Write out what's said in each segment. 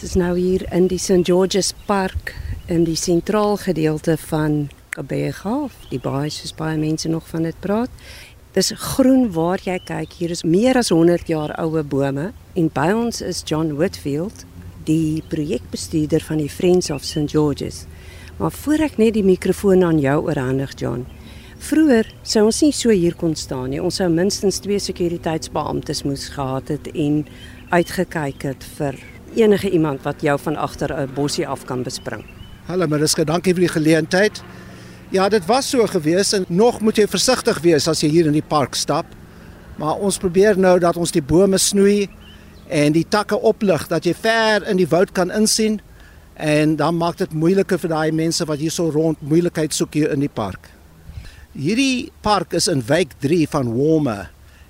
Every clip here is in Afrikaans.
Ons is nou hier in die St George's Park in die sentraal gedeelte van Kabega. Die baie soos baie mense nog van dit praat. Dis groen waar jy kyk. Hier is meer as 100 jaar oue bome en by ons is John Whitfield, die projekbestuurder van die Friends of St George's. Maar voor ek net die mikrofoon aan jou oorhandig, John. Vroeger sou ons nie so hier kon staan nie. Ons sou minstens twee sekuriteitsbeamptes moes gehad het en uitgekyk het vir enige iemand wat jou van agter 'n bossie af kan bespring. Hallo Mariska, dankie vir die geleentheid. Ja, dit was so gewees en nog moet jy versigtig wees as jy hier in die park stap. Maar ons probeer nou dat ons die bome snoei en die takke oplig dat jy ver in die woud kan insien en dan maak dit moeiliker vir daai mense wat hier so rond moeilikheid soek hier in die park. Hierdie park is in wijk 3 van Warme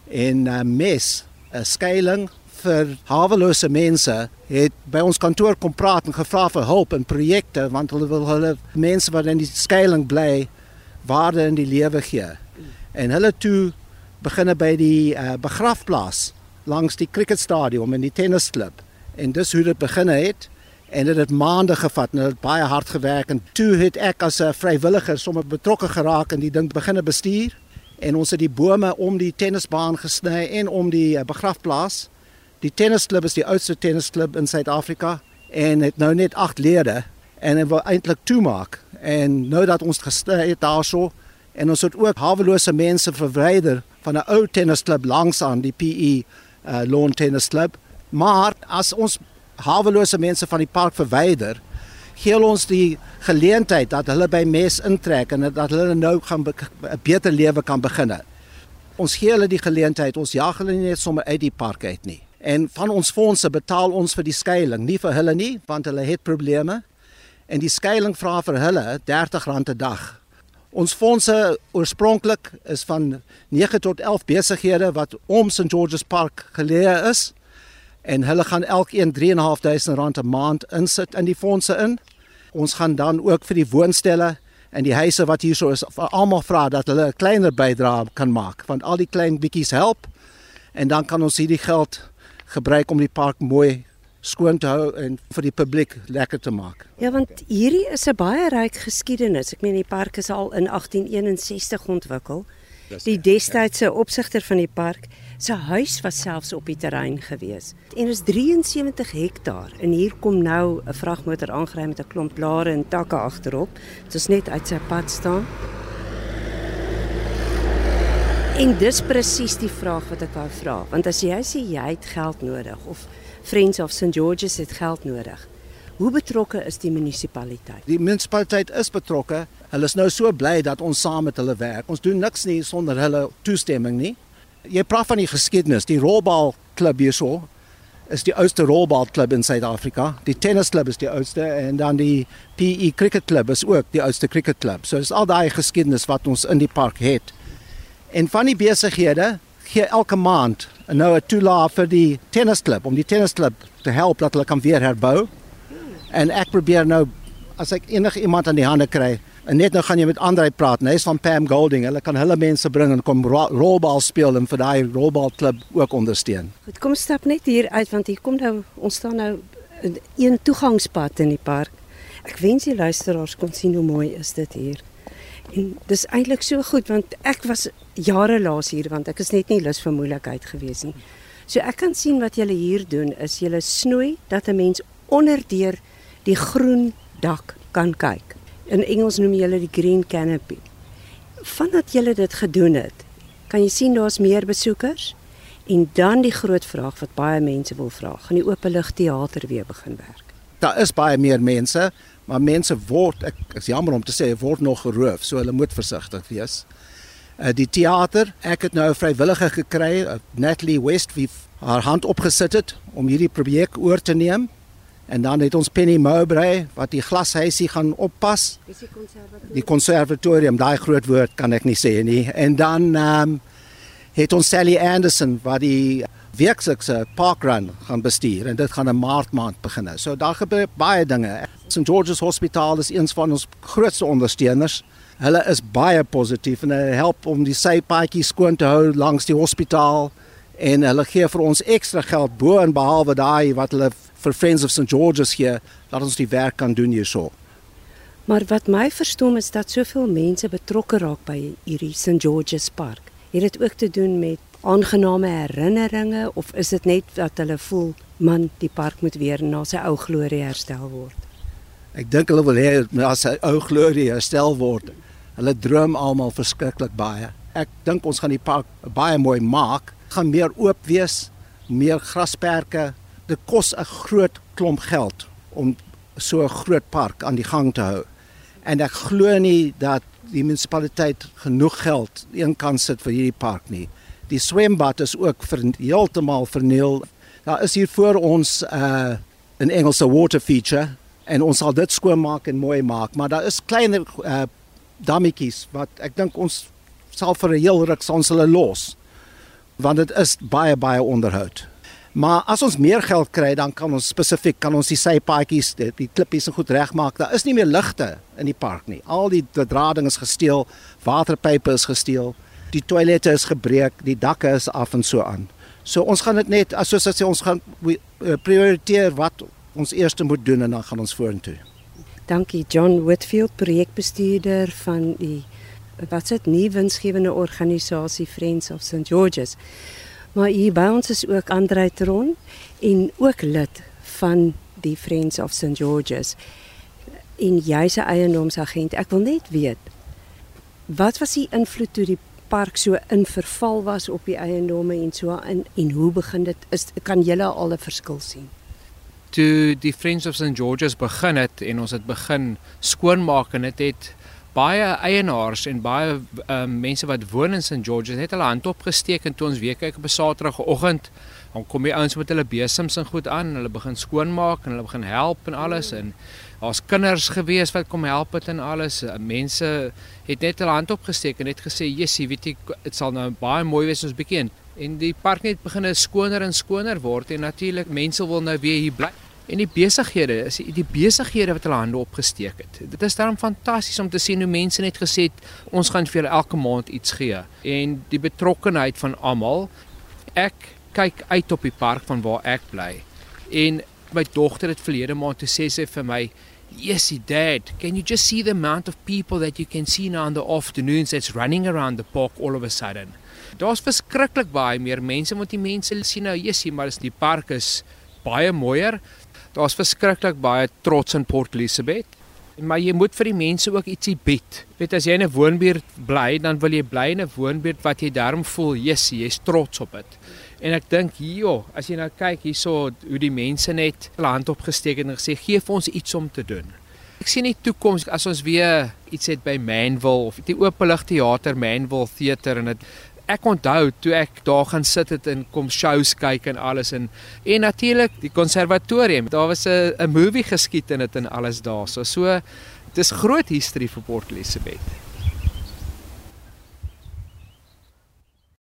en uh, Mes, 'n skuilings vir hawelose mense het by ons kantoor kom praat en gevra vir hulp en projekte want hulle wil hulle mense wat in die skuilings bly waarde in die lewe gee. En hulle toe beginne by die uh, begrafplaas langs die cricketstadion en die tennisklub. En dis hoe dit begin het en dit het maande gevat en het baie hard gewerk en toe het ek as 'n vrywilliger sommer betrokke geraak en die ding beginne bestuur en ons het die bome om die tennisbaan gesny en om die uh, begrafplaas Die tennisklub is die oudste tennisklub in Suid-Afrika en het nou net 8 lede en dit wil eintlik toemaak. En nou dat ons gestel het daarso en ons het ook hawelose mense verwyder van 'n ou tennisklub langs aan die PE uh, lawn tennisklub. Maar as ons hawelose mense van die park verwyder, gee ons die geleentheid dat hulle by mes intrek en dat hulle nou gaan 'n beter lewe kan begin. Ons gee hulle die geleentheid, ons jag hulle nie net sommer uit die park uit nie. En van ons fondse betaal ons vir die skuilings, nie vir hulle nie, want hulle het probleme. En die skuilings vra vir hulle R30 'n dag. Ons fondse oorspronklik is van 9 tot 11 besighede wat om St George's Park geleë is en hulle gaan elkeen R3.500 'n maand insit in die fondse in. Ons gaan dan ook vir die woonstelle en die huise wat hier so is, almal vra dat hulle 'n kleiner bydrae kan maak want al die klein bietjies help en dan kan ons hierdie geld gebruik om die park mooi skoon te hou en vir die publiek lekker te maak. Ja, want hierdie is 'n baie ryk geskiedenis. Ek meen die park is al in 1861 ontwikkel. Die destydse opsigter van die park se huis was selfs op die terrein gewees. En is 73 hektaar en hier kom nou 'n vragmotor aangery met 'n klomp blare en takke agterop. Dit is net uit sy pad staan. En dis presies die vraag wat ek wou vra, want as jy sê jy het geld nodig of Friends of St George's het geld nodig. Hoe betrokke is die munisipaliteit? Die munisipaliteit is betrokke. Hulle is nou so bly dat ons saam met hulle werk. Ons doen niks nie sonder hulle toestemming nie. Jy praat van die geskiedenis. Die rolbal klub hierso is die oudste rolbal klub in Suid-Afrika. Die tennisklub is die oudste en dan die PE cricket club is ook die oudste cricket club. So dis al daai geskiedenis wat ons in die park het. En van die besighede gee elke maand nou 'n toelaag vir die tennisklub om die tennisklub te help dat hulle kan weer herbou. En ek probeer nou as ek enige iemand aan die hande kry, en net nou gaan jy met Andre praat, hy's van Pam Golding. Hulle kan hulle mense bring en kom rolbal speel en vir daai rolbalklub ook ondersteun. Goed, kom stap net hier uit want hier kom nou ons staan nou een toegangspad in die park. Ek wens die luisteraars kon sien hoe mooi is dit hier. En dis eintlik so goed want ek was jare laas hier want ek is net nie lus vir moeilikheid gewees nie. So ek kan sien wat julle hier doen is julle snoei dat 'n mens onderdeur die groen dak kan kyk. In Engels noem jy dit die green canopy. Vandat julle dit gedoen het, kan jy sien daar's meer besoekers en dan die groot vraag wat baie mense wil vra, gaan die openlig teater weer begin werk? Daar is baie meer mense, maar mense word ek is jammer om te sê word nog geroof, so hulle moet versigtig wees. Uh, die teater, ek het nou 'n vrywilliger gekry, uh, Natalie West wie haar hand opgesit het om hierdie projek oor te neem. En dan het ons Penny Mowbray wat die glashuisie gaan oppas. Dis die konservatorium. Die konservatorium, daai groot woord kan ek nie sê nie. En dan ehm um, het ons Sally Anderson wat die werkse parkrun gaan bestuur en dit gaan in Maart maand begin. So daar gebeur baie dinge. St George's Hospitaal is een van ons grootste ondersteuners. Hulle is baie positief en hulle help om die sypaadjies skoon te hou langs die hospitaal en hulle gee vir ons ekstra geld bo en behalwe daai wat hulle vir Friends of St George's gee dat ons die werk kan doen hierso. Maar wat my verstom is dat soveel mense betrokke raak by hierdie St George's Park. Het dit ook te doen met aangename herinneringe of is dit net dat hulle voel man die park moet weer na sy ou glorie herstel word? Ek dink hulle wil hê na sy ou glorie herstel word. Hulle droom almal verskriklik baie. Ek dink ons gaan die park baie mooi maak, gaan meer oop wees, meer grasperke. Dit kos 'n groot klomp geld om so 'n groot park aan die gang te hou. En ek glo nie dat die munisipaliteit genoeg geld een kan sit vir hierdie park nie. Die swembad is ook vir heeltemal verniel. Daar is hier voor ons 'n uh, 'n Engelse water feature en ons sal dit skoonmaak en mooi maak, maar daar is kleiner uh, dammetjies wat ek dink ons sal vir 'n heel ruk ons hulle los want dit is baie baie onderhoud. Maar as ons meer geld kry, dan kan ons spesifiek kan ons die sypaadjies, die, die klippies goed regmaak. Daar is nie meer ligte in die park nie. Al die drading is gesteel, waterpype is gesteel, die toilette is gebreek, die dakke is af en so aan. So ons gaan dit net as soos as ons gaan uh, prioriteer wat ons eers moet doen en dan gaan ons vorentoe. Dankie John Whitfield, projekbestuurder van die wat se nie winsgewende organisasie Friends of St George's. Maar hier by ons is ook Andre Tron en ook lid van die Friends of St George's. En jy's 'n eiendomsagent. Ek wil net weet wat was die invloed toe die park so in verval was op die eiendomme en so in en hoe begin dit is kan julle al 'n verskil sien? Toe die Friends of St George's begin het en ons het begin skoonmaak en dit het, het baie eienaars en baie um, mense wat woon in St George's het hulle hand opgesteek en toe ons weer kyk op 'n Saterdagoggend dan kom die ouens met hulle besems en goed aan hulle begin skoonmaak en hulle begin help en alles en daar's kinders gewees wat kom help het en alles mense het net hulle hand opgesteek en net gesê jessie weet jy dit sal nou baie mooi wees ons bietjie en die park net begin skoner en skoner word en natuurlik mense wil nou weer hier bly en die besighede is die, die besighede wat hulle hande opgesteek het. Dit is daarom fantasties om te sien hoe mense net gesê het ons gaan vir julle elke maand iets gee en die betrokkenheid van almal. Ek kyk uit op die park van waar ek bly. En my dogter het verlede maand te sê sy vir my Yes, dad. Can you just see the amount of people that you can see now in the afternoons that's running around the park all of a sudden? Daar's verskriklik baie meer mense, want die mense sien nou, jessie, maar die park is baie mooier. Daar's verskriklik baie trots in Port Elizabeth. Maar jy moet vir die mense ook ietsie bied. Weet as jy in 'n woonbuurt bly, dan wil jy bly in 'n woonbuurt wat jy darm voel, jy's jy's trots op dit. En ek dink hierjo, as jy nou kyk hierso hoe die mense net hulle hand opgesteek het en gesê gee vir ons iets om te doen. Ek sien die toekoms as ons weer iets het by Manville of die openlig teater Manville Theater en dit ek onthou toe ek daar gaan sit het en kom shows kyk en alles en en natuurlik die konservatorium. Daar was 'n 'n movie geskiet in dit en alles daar. So so dis groot history vir Port Elizabeth.